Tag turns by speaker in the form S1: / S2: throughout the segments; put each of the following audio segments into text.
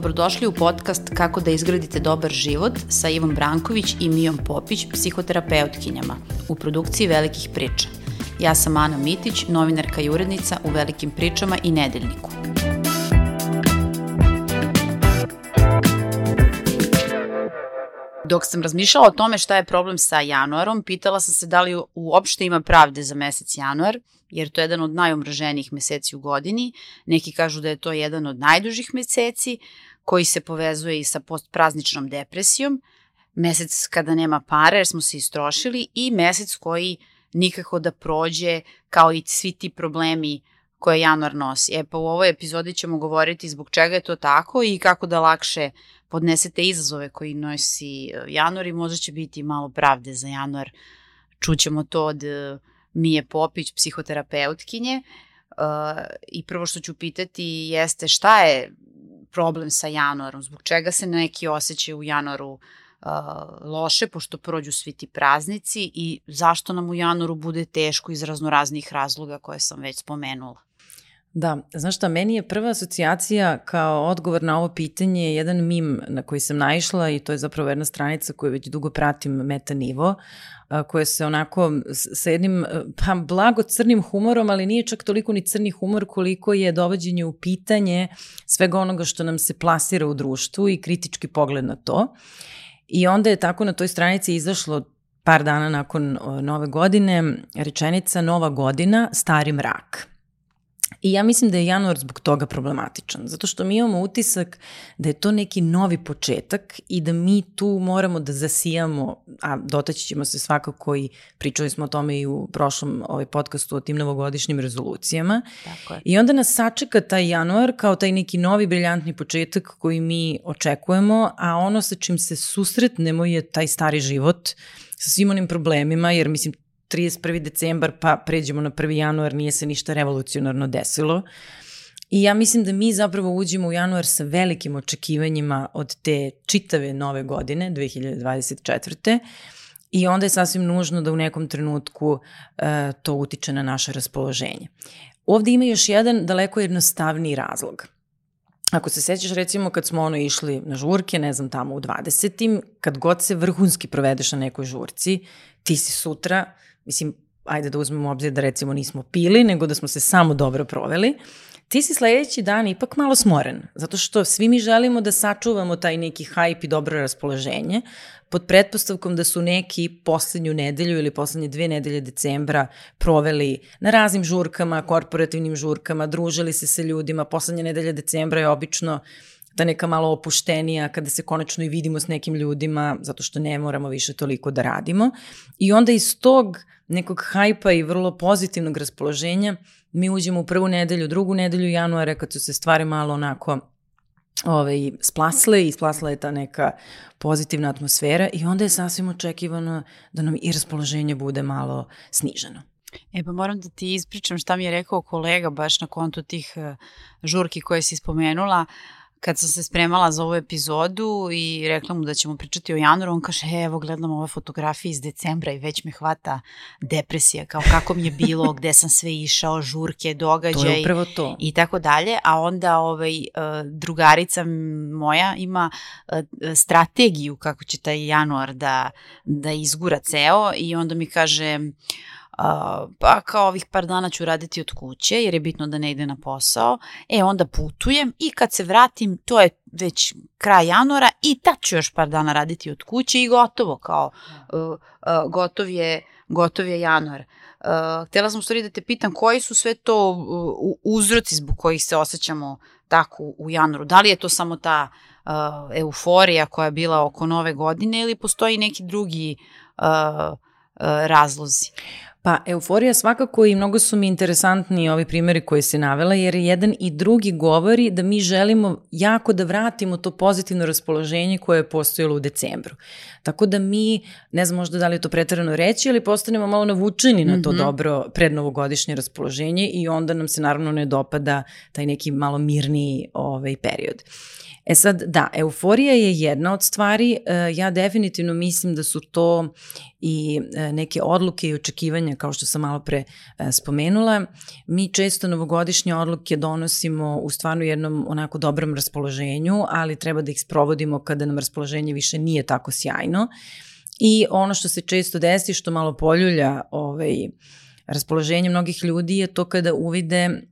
S1: Dobrodošli u podcast Kako da izgradite dobar život sa Ivom Branković i Mijom Popić, psihoterapeutkinjama, u produkciji Velikih priča. Ja sam Ana Mitić, novinarka i urednica u Velikim pričama i Nedeljniku. Dok sam razmišljala o tome šta je problem sa januarom, pitala sam se da li uopšte ima pravde za mesec januar, jer to je jedan od najumraženijih meseci u godini. Neki kažu da je to jedan od najdužih meseci, koji se povezuje i sa postprazničnom depresijom, mesec kada nema para jer smo se istrošili i mesec koji nikako da prođe kao i svi ti problemi koje januar nosi. E pa u ovoj epizodi ćemo govoriti zbog čega je to tako i kako da lakše podnesete izazove koji nosi e, januar i možda će biti malo pravde za januar. Čućemo to od e, Mije Popić, psihoterapeutkinje. Uh, I prvo što ću pitati jeste šta je problem sa januarom, zbog čega se neki osjećaju u januaru uh, loše, pošto prođu svi ti praznici i zašto nam u januaru bude teško iz raznoraznih razloga koje sam već spomenula.
S2: Da, znaš šta, meni je prva asocijacija kao odgovor na ovo pitanje jedan mim na koji sam naišla i to je zapravo jedna stranica koju već dugo pratim meta nivo, koja se onako sa jednim pa, blago crnim humorom, ali nije čak toliko ni crni humor koliko je dovođenje u pitanje svega onoga što nam se plasira u društvu i kritički pogled na to. I onda je tako na toj stranici izašlo par dana nakon nove godine rečenica Nova godina, stari mrak. I ja mislim da je januar zbog toga problematičan, zato što mi imamo utisak da je to neki novi početak i da mi tu moramo da zasijamo, a dotaći ćemo se svakako i pričali smo o tome i u prošlom ovaj podcastu o tim novogodišnjim rezolucijama. Tako je. I onda nas sačeka taj januar kao taj neki novi briljantni početak koji mi očekujemo, a ono sa čim se susretnemo je taj stari život sa svim onim problemima, jer mislim 31. decembar pa pređemo na 1. januar, nije se ništa revolucionarno desilo. I ja mislim da mi zapravo uđemo u januar sa velikim očekivanjima od te čitave nove godine, 2024. I onda je sasvim nužno da u nekom trenutku uh, to utiče na naše raspoloženje. Ovde ima još jedan daleko jednostavniji razlog. Ako se sećaš recimo kad smo ono išli na žurke, ne znam tamo u 20. kad god se vrhunski provedeš na nekoj žurci, ti si sutra mislim, ajde da uzmemo obzir da recimo nismo pili, nego da smo se samo dobro proveli, ti si sledeći dan ipak malo smoren, zato što svi mi želimo da sačuvamo taj neki hajp i dobro raspoloženje, pod pretpostavkom da su neki poslednju nedelju ili poslednje dve nedelje decembra proveli na raznim žurkama, korporativnim žurkama, družili se sa ljudima, poslednje nedelje decembra je obično ta neka malo opuštenija kada se konačno i vidimo s nekim ljudima zato što ne moramo više toliko da radimo i onda iz tog nekog hajpa i vrlo pozitivnog raspoloženja mi uđemo u prvu nedelju, drugu nedelju januara kad su se stvari malo onako ovaj, splasle i splasla je ta neka pozitivna atmosfera i onda je sasvim očekivano da nam i raspoloženje bude malo sniženo.
S1: E pa moram da ti ispričam šta mi je rekao kolega baš na kontu tih uh, žurki koje si spomenula. Uh, kad sam se spremala za ovu epizodu i rekla mu da ćemo pričati o januaru, on kaže, evo gledam ove fotografije iz decembra i već me hvata depresija, kao kako mi je bilo, gde sam sve išao, žurke, događaj. To
S2: je upravo to.
S1: I tako dalje, a onda ovaj, e, drugarica moja ima e, strategiju kako će taj januar da, da izgura ceo i onda mi kaže, pa kao ovih par dana ću raditi od kuće jer je bitno da ne ide na posao, e onda putujem i kad se vratim to je već kraj januara i tad ću još par dana raditi od kuće i gotovo kao uh, uh, gotov je gotov je januar. Uh, htela sam u stvari da te pitam koji su sve to uh, uzroci zbog kojih se osjećamo tako u januaru. Da li je to samo ta uh, euforija koja je bila oko nove godine ili postoji neki drugi uh, uh, razlozi?
S2: Pa, euforija svakako i mnogo su mi interesantni ovi primjeri koje se navela, jer jedan i drugi govori da mi želimo jako da vratimo to pozitivno raspoloženje koje je postojalo u decembru. Tako da mi, ne znam možda da li je to pretarano reći, ali postanemo malo navučeni na to mm -hmm. dobro prednovogodišnje raspoloženje i onda nam se naravno ne dopada taj neki malo mirniji ovaj period. E sad, da, euforija je jedna od stvari, e, ja definitivno mislim da su to i e, neke odluke i očekivanja, kao što sam malo pre e, spomenula. Mi često novogodišnje odluke donosimo u stvarno jednom onako dobrom raspoloženju, ali treba da ih sprovodimo kada nam raspoloženje više nije tako sjajno. I ono što se često desi, što malo poljulja ovaj, raspoloženje mnogih ljudi je to kada uvide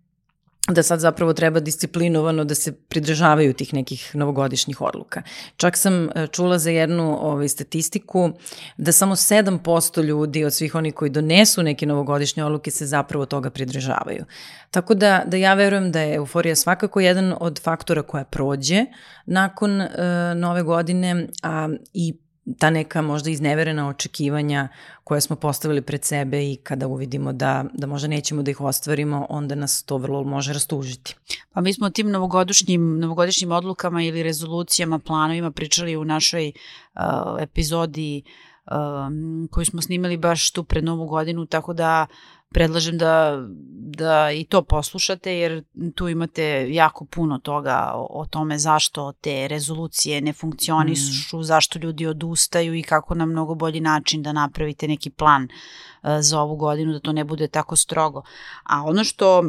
S2: da sad zapravo treba disciplinovano da se pridržavaju tih nekih novogodišnjih odluka. Čak sam e, čula za jednu ovaj, statistiku da samo 7% ljudi od svih onih koji donesu neke novogodišnje odluke se zapravo toga pridržavaju. Tako da, da ja verujem da je euforija svakako jedan od faktora koja prođe nakon uh, nove godine, a i ta neka možda izneverena očekivanja koje smo postavili pred sebe i kada uvidimo da, da možda nećemo da ih ostvarimo, onda nas to vrlo može rastužiti.
S1: Pa mi smo tim novogodišnjim, novogodišnjim odlukama ili rezolucijama, planovima pričali u našoj uh, epizodi um, koju smo snimali baš tu pred novu godinu, tako da predlažem da, da i to poslušate jer tu imate jako puno toga o, o tome zašto te rezolucije ne funkcionišu, mm. zašto ljudi odustaju i kako na mnogo bolji način da napravite neki plan uh, za ovu godinu, da to ne bude tako strogo. A ono što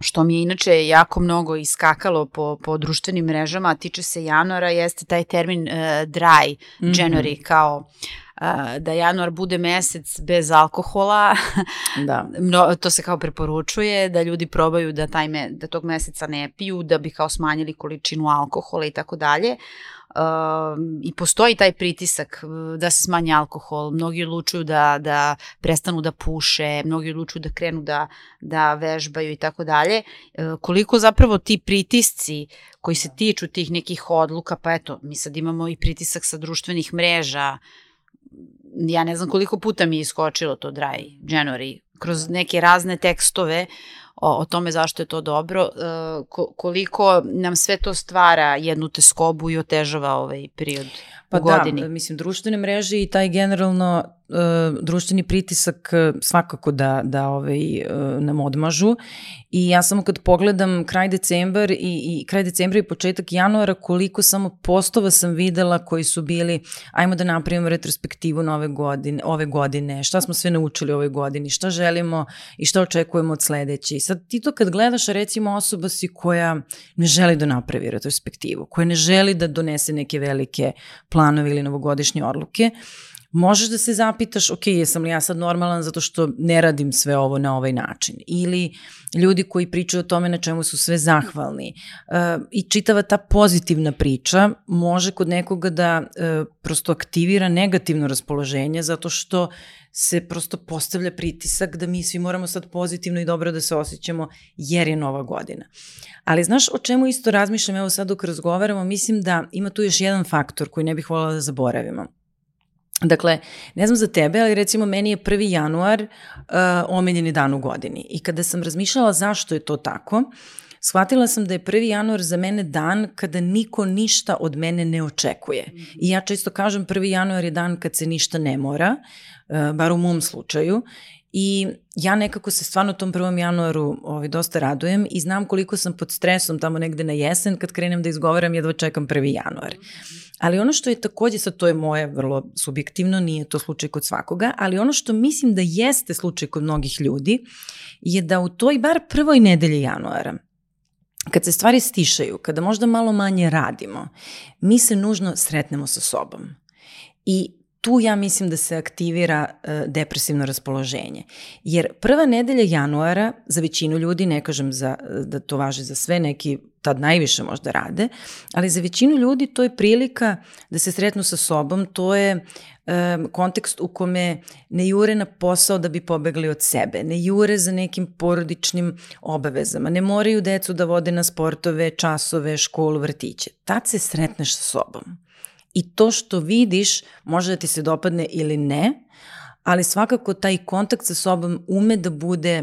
S1: što mi je inače jako mnogo iskakalo po, po društvenim mrežama, a tiče se januara, jeste taj termin uh, dry January, mm -hmm. kao da januar bude mesec bez alkohola. Da. no, to se kao preporučuje da ljudi probaju da taj me, da tog meseca ne piju da bi kao smanjili količinu alkohola i tako dalje. Uh, i postoji taj pritisak da se smanji alkohol, mnogi odlučuju da, da prestanu da puše, mnogi odlučuju da krenu da, da vežbaju i tako dalje. Koliko zapravo ti pritisci koji se tiču tih nekih odluka, pa eto, mi sad imamo i pritisak sa društvenih mreža, ja ne znam koliko puta mi je iskočilo to Dry January kroz neke razne tekstove o, o tome zašto je to dobro, uh, koliko nam sve to stvara jednu teskobu i otežava ovaj period pa u godini.
S2: Da, mislim, društvene mreže i taj generalno uh, društveni pritisak uh, svakako da, da ovaj, uh, nam odmažu i ja samo kad pogledam kraj decembar i, i kraj decembra i početak januara koliko samo postova sam videla koji su bili ajmo da napravimo retrospektivu nove godine, ove godine, šta smo sve naučili ove godini, šta želimo i šta očekujemo od sledeće. I sad ti to kad gledaš, recimo osoba si koja ne želi da napravi retrospektivu, koja ne želi da donese neke velike planove ili novogodišnje odluke, možeš da se zapitaš, ok, jesam li ja sad normalan zato što ne radim sve ovo na ovaj način. Ili ljudi koji pričaju o tome na čemu su sve zahvalni. Uh, I čitava ta pozitivna priča može kod nekoga da uh, prosto aktivira negativno raspoloženje zato što se prosto postavlja pritisak da mi svi moramo sad pozitivno i dobro da se osjećamo jer je nova godina. Ali znaš o čemu isto razmišljam, evo sad dok razgovaramo, mislim da ima tu još jedan faktor koji ne bih volala da zaboravimo. Dakle, ne znam za tebe, ali recimo meni je 1. januar uh, omiljeni dan u godini. I kada sam razmišljala zašto je to tako, shvatila sam da je 1. januar za mene dan kada niko ništa od mene ne očekuje. I ja često kažem 1. januar je dan kad se ništa ne mora, bar u mom slučaju. I ja nekako se stvarno tom 1. januaru ovaj, dosta radujem i znam koliko sam pod stresom tamo negde na jesen kad krenem da izgovaram jedva čekam 1. januar. Ali ono što je takođe, sad to je moje vrlo subjektivno, nije to slučaj kod svakoga, ali ono što mislim da jeste slučaj kod mnogih ljudi je da u toj bar prvoj nedelji januara, kad se stvari stišaju, kada možda malo manje radimo, mi se nužno sretnemo sa sobom. I tu ja mislim da se aktivira uh, depresivno raspoloženje. Jer prva nedelja januara, za većinu ljudi, ne kažem za, da to važi za sve, neki tad najviše možda rade, ali za većinu ljudi to je prilika da se sretnu sa sobom, to je um, kontekst u kome ne jure na posao da bi pobegli od sebe, ne jure za nekim porodičnim obavezama, ne moraju decu da vode na sportove, časove, školu, vrtiće. Tad se sretneš sa sobom. I to što vidiš može da ti se dopadne ili ne, ali svakako taj kontakt sa sobom ume da bude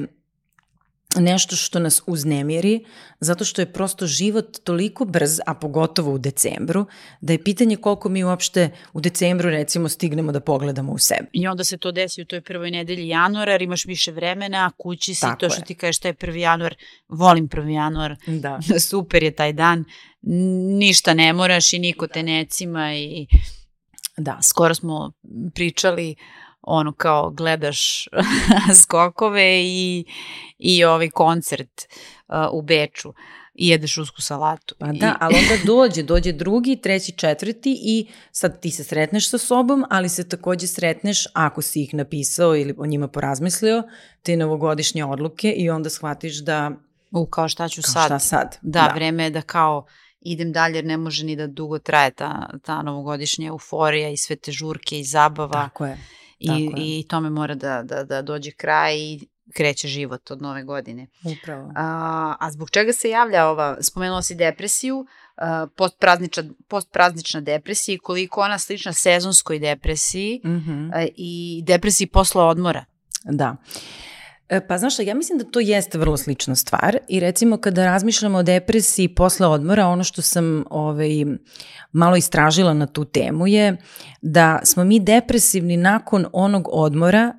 S2: nešto što nas uznemiri, zato što je prosto život toliko brz, a pogotovo u decembru, da je pitanje koliko mi uopšte u decembru recimo stignemo da pogledamo u sebe.
S1: I onda se to desi u toj prvoj nedelji januara, jer imaš više vremena, kući si, Tako to što je. ti kažeš taj prvi januar, volim prvi januar, da. super je taj dan, ništa ne moraš i niko te necima i da. skoro smo pričali ono kao gledaš skokove i, i ovaj koncert uh, u Beču i jedeš rusku salatu.
S2: Pa da, ali onda dođe, dođe drugi, treći, četvrti i sad ti se sretneš sa sobom, ali se takođe sretneš ako si ih napisao ili o njima porazmislio, te novogodišnje odluke i onda shvatiš da...
S1: U, kao šta ću
S2: kao
S1: sad.
S2: Šta sad.
S1: Da, da, vreme je da kao idem dalje jer ne može ni da dugo traje ta, ta novogodišnja euforija i sve te žurke i zabava.
S2: Tako je.
S1: I, i tome mora da, da, da dođe kraj i kreće život od nove godine.
S2: Upravo.
S1: A, a zbog čega se javlja ova, spomenula si depresiju, postpraznična, postpraznična depresija i koliko ona slična sezonskoj depresiji mm -hmm. i depresiji posle odmora.
S2: Da. E, pa znaš šta, ja mislim da to jeste vrlo slična stvar i recimo kada razmišljamo o depresiji posle odmora, ono što sam ovaj, malo istražila na tu temu je da smo mi depresivni nakon onog odmora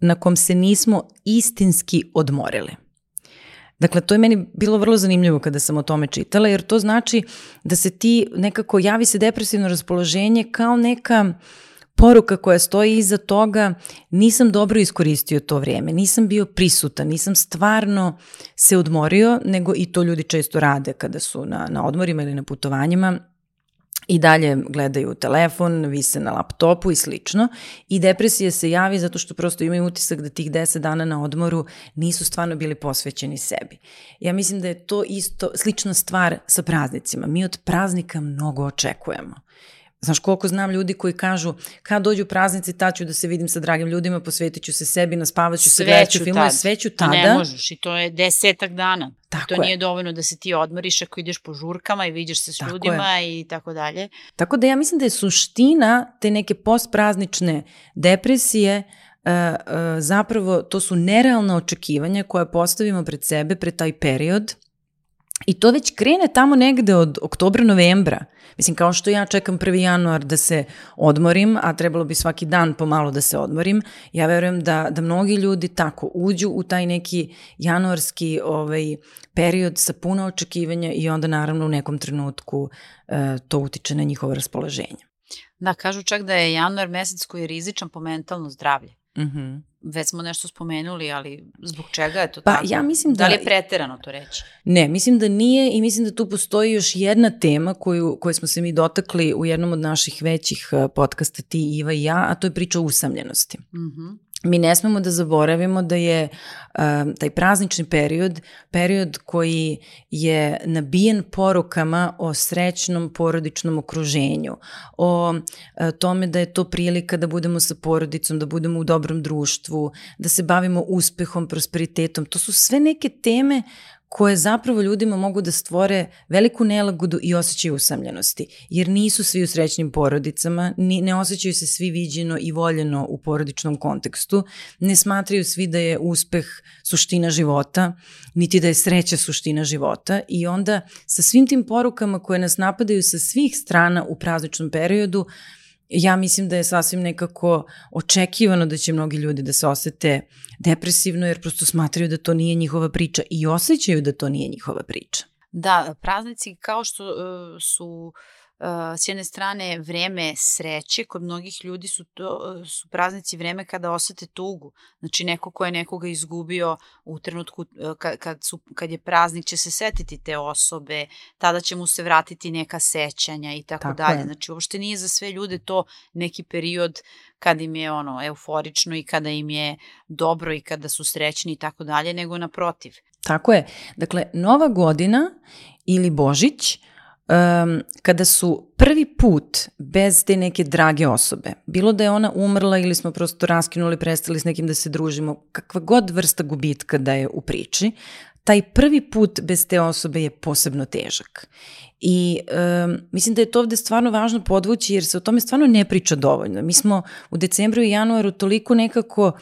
S2: na kom se nismo istinski odmorili. Dakle, to je meni bilo vrlo zanimljivo kada sam o tome čitala, jer to znači da se ti nekako javi se depresivno raspoloženje kao neka uh, poruka koja stoji iza toga, nisam dobro iskoristio to vrijeme, nisam bio prisutan, nisam stvarno se odmorio, nego i to ljudi često rade kada su na, na odmorima ili na putovanjima, i dalje gledaju telefon, vise na laptopu i slično. I depresija se javi zato što prosto imaju utisak da tih 10 dana na odmoru nisu stvarno bili posvećeni sebi. Ja mislim da je to isto slična stvar sa praznicima. Mi od praznika mnogo očekujemo. Znaš koliko znam ljudi koji kažu kad dođu praznici tad ću da se vidim sa dragim ljudima, posvetit ću se sebi, naspavaću se, gledaću filmove, sve ću tada.
S1: Ne možeš i to je desetak dana. Tako to je. nije dovoljno da se ti odmoriš ako ideš po žurkama i vidiš se s tako ljudima je. i tako dalje.
S2: Tako da ja mislim da je suština te neke postpraznične depresije Uh, uh, zapravo to su nerealna očekivanja koja postavimo pred sebe, pred taj period I to već krene tamo negde od oktobra, novembra. Mislim, kao što ja čekam 1. januar da se odmorim, a trebalo bi svaki dan pomalo da se odmorim, ja verujem da, da mnogi ljudi tako uđu u taj neki januarski ovaj, period sa puno očekivanja i onda naravno u nekom trenutku e, to utiče na njihovo raspoloženje.
S1: Da, kažu čak da je januar mesec koji je rizičan po mentalno zdravlje. Mhm. Mm već smo nešto spomenuli, ali zbog čega je to
S2: pa,
S1: tako?
S2: Ja mislim da,
S1: da li je preterano to reći?
S2: Ne, mislim da nije i mislim da tu postoji još jedna tema koju, koju smo se mi dotakli u jednom od naših većih eh, podcasta ti, Iva i ja, a to je priča o usamljenosti. Mhm. Mm mi ne smemo da zaboravimo da je um, taj praznični period, period koji je nabijen porukama o srećnom porodičnom okruženju, o uh, tome da je to prilika da budemo sa porodicom, da budemo u dobrom društvu, da se bavimo uspehom, prosperitetom. To su sve neke teme koje zapravo ljudima mogu da stvore veliku nelagodu i osjećaj usamljenosti, jer nisu svi u srećnim porodicama, ne osjećaju se svi viđeno i voljeno u porodičnom kontekstu, ne smatraju svi da je uspeh suština života, niti da je sreća suština života i onda sa svim tim porukama koje nas napadaju sa svih strana u prazničnom periodu, ja mislim da je sasvim nekako očekivano da će mnogi ljudi da se osete depresivno jer prosto smatraju da to nije njihova priča i osjećaju da to nije njihova priča.
S1: Da, praznici kao što uh, su s jedne strane vreme sreće, kod mnogih ljudi su, to, su praznici vreme kada osete tugu. Znači neko ko je nekoga izgubio u trenutku kad, kad, su, kad je praznik će se setiti te osobe, tada će mu se vratiti neka sećanja i tako, tako dalje. Je. Znači uopšte nije za sve ljude to neki period kad im je ono euforično i kada im je dobro i kada su srećni i tako dalje, nego naprotiv.
S2: Tako je. Dakle, Nova godina ili Božić uh, um, kada su prvi put bez te neke drage osobe, bilo da je ona umrla ili smo prosto raskinuli, prestali s nekim da se družimo, kakva god vrsta gubitka da je u priči, taj prvi put bez te osobe je posebno težak. I um, mislim da je to ovde stvarno važno podvući jer se o tome stvarno ne priča dovoljno. Mi smo u decembru i januaru toliko nekako e,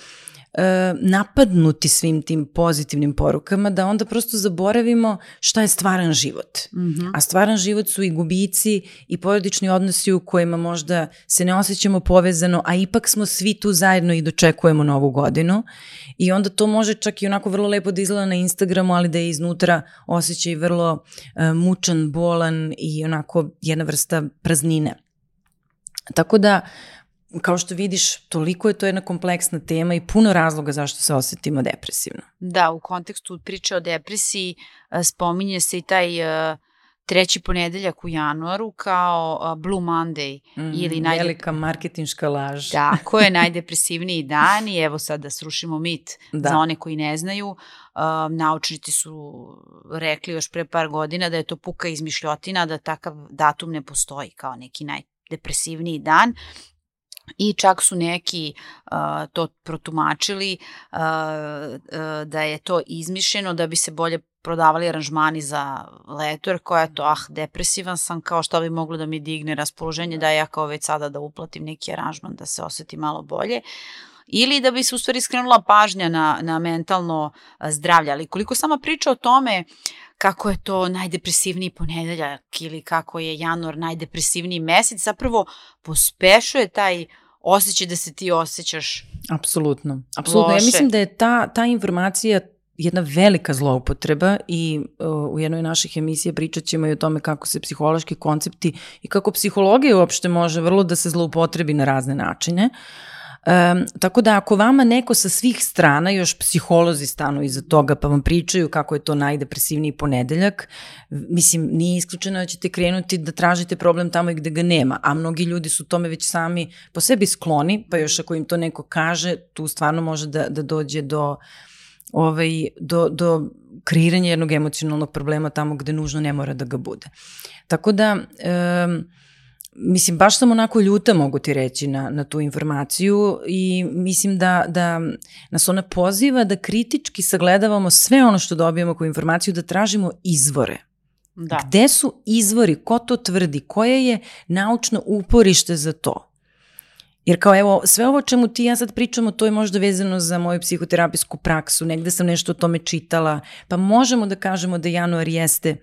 S2: napadnuti svim tim pozitivnim porukama da onda prosto zaboravimo šta je stvaran život. Mm -hmm. A stvaran život su i gubici i porodični odnosi u kojima možda se ne osjećamo povezano, a ipak smo svi tu zajedno i dočekujemo novu godinu. I onda to može čak i onako vrlo lepo da izgleda na Instagramu, ali da je iznutra osjećaj vrlo e, mučan, bolan i onako jedna vrsta praznine. Tako da, kao što vidiš, toliko je to jedna kompleksna tema i puno razloga zašto se osetimo depresivno.
S1: Da, u kontekstu priče o depresiji spominje se i taj treći ponedeljak u januaru kao Blue Monday.
S2: Mm, ili najde... Velika marketinška laž.
S1: Da, ko je najdepresivniji dan i evo sad da srušimo mit da. za one koji ne znaju. Naučnici su rekli još pre par godina da je to puka izmišljotina, da takav datum ne postoji kao neki najdepresivniji dan I čak su neki uh, to protumačili uh, uh, da je to izmišljeno da bi se bolje prodavali aranžmani za leto, jer koja je to, ah, depresivan sam, kao što bi moglo da mi digne raspoloženje, da ja kao već sada da uplatim neki aranžman da se oseti malo bolje. Ili da bi se u stvari skrenula pažnja na, na mentalno zdravlje. Ali koliko sama priča o tome kako je to najdepresivniji ponedeljak ili kako je januar najdepresivniji mesec, zapravo pospešuje taj osjećaj da se ti osjećaš
S2: Apsolutno. Apsolutno. Loše. Ja mislim da je ta, ta informacija jedna velika zloupotreba i uh, u jednoj naših emisija pričat ćemo i o tome kako se psihološki koncepti i kako psihologija uopšte može vrlo da se zloupotrebi na razne načine. Um, tako da ako vama neko sa svih strana, još psiholozi stanu iza toga pa vam pričaju kako je to najdepresivniji ponedeljak, mislim nije isključeno da ćete krenuti da tražite problem tamo i gde ga nema, a mnogi ljudi su tome već sami po sebi skloni, pa još ako im to neko kaže, tu stvarno može da, da dođe do ovaj, do, do kreiranja jednog emocionalnog problema tamo gde nužno ne mora da ga bude. Tako da, um, mislim, baš sam onako ljuta, mogu ti reći, na, na tu informaciju i mislim da, da nas ona poziva da kritički sagledavamo sve ono što dobijemo kao informaciju, da tražimo izvore. Da. Gde su izvori, ko to tvrdi, koje je naučno uporište za to? Jer kao evo, sve ovo čemu ti ja sad pričamo, to je možda vezano za moju psihoterapijsku praksu, negde sam nešto o tome čitala, pa možemo da kažemo da januar jeste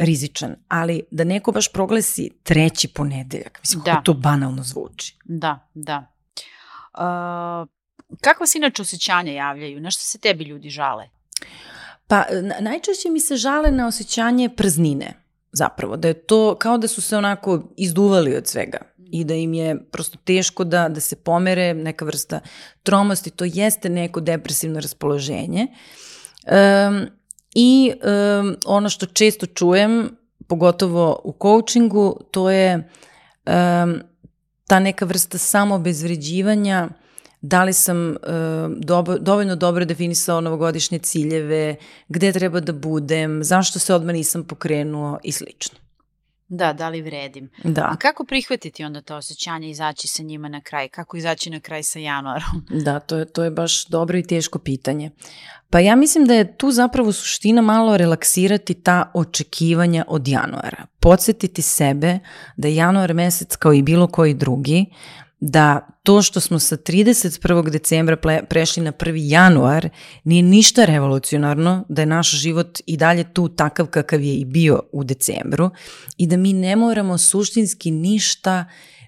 S2: rizičan, ali da neko baš proglesi treći ponedeljak, mislim, da. kako to banalno zvuči.
S1: Da, da. Uh, kakva se inače osjećanja javljaju? Na što se tebi ljudi žale?
S2: Pa najčešće mi se žale na osjećanje prznine, zapravo, da je to kao da su se onako izduvali od svega i da im je prosto teško da, da se pomere neka vrsta tromosti, to jeste neko depresivno raspoloženje. Um, I um, ono što često čujem, pogotovo u coachingu, to je um, ta neka vrsta samobezvređivanja, da li sam uh, dobo, dovoljno dobro definisao novogodišnje ciljeve, gde treba da budem, zašto se odmah nisam pokrenuo i slično.
S1: Da, da li vredim. Da. A kako prihvatiti onda to osjećanje i izaći sa njima na kraj? Kako izaći na kraj sa januarom?
S2: Da, to je, to je baš dobro i teško pitanje. Pa ja mislim da je tu zapravo suština malo relaksirati ta očekivanja od januara. Podsjetiti sebe da je januar mesec kao i bilo koji drugi, da to što smo sa 31. decembra prešli na 1. januar nije ništa revolucionarno, da je naš život i dalje tu takav kakav je i bio u decembru i da mi ne moramo suštinski ništa,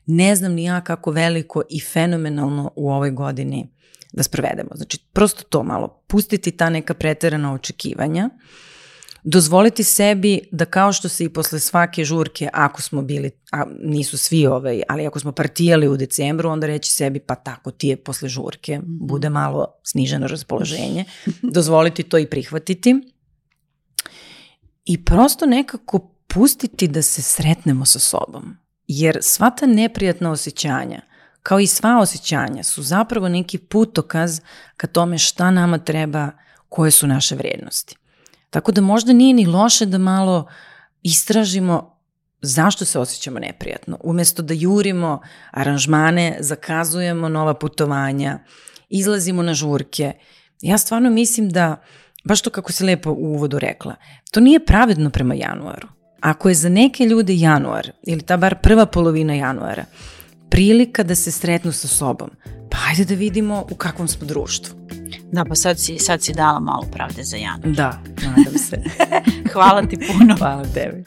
S2: ne znam ni ja kako veliko i fenomenalno u ovoj godini da sprovedemo. Znači, prosto to malo, pustiti ta neka preterana očekivanja, uh, dozvoliti sebi da kao što se i posle svake žurke, ako smo bili, a nisu svi ovaj, ali ako smo partijali u decembru, onda reći sebi pa tako ti je posle žurke, mhm. bude malo sniženo raspoloženje, dozvoliti to i prihvatiti i prosto nekako pustiti da se sretnemo sa sobom. Jer sva ta neprijatna osjećanja, kao i sva osjećanja, su zapravo neki putokaz ka tome šta nama treba, koje su naše vrednosti. Tako da možda nije ni loše da malo istražimo zašto se osjećamo neprijatno. Umesto da jurimo aranžmane, zakazujemo nova putovanja, izlazimo na žurke. Ja stvarno mislim da, baš to kako se lepo u uvodu rekla, to nije pravedno prema januaru. Ako je za neke ljude januar, ili ta bar prva polovina januara, prilika da se sretnu sa sobom, pa ajde da vidimo u kakvom smo društvu.
S1: Da, pa sad si, sad si dala malo pravde za januar.
S2: Da, nadam se.
S1: Hvala ti puno.
S2: Hvala tebi.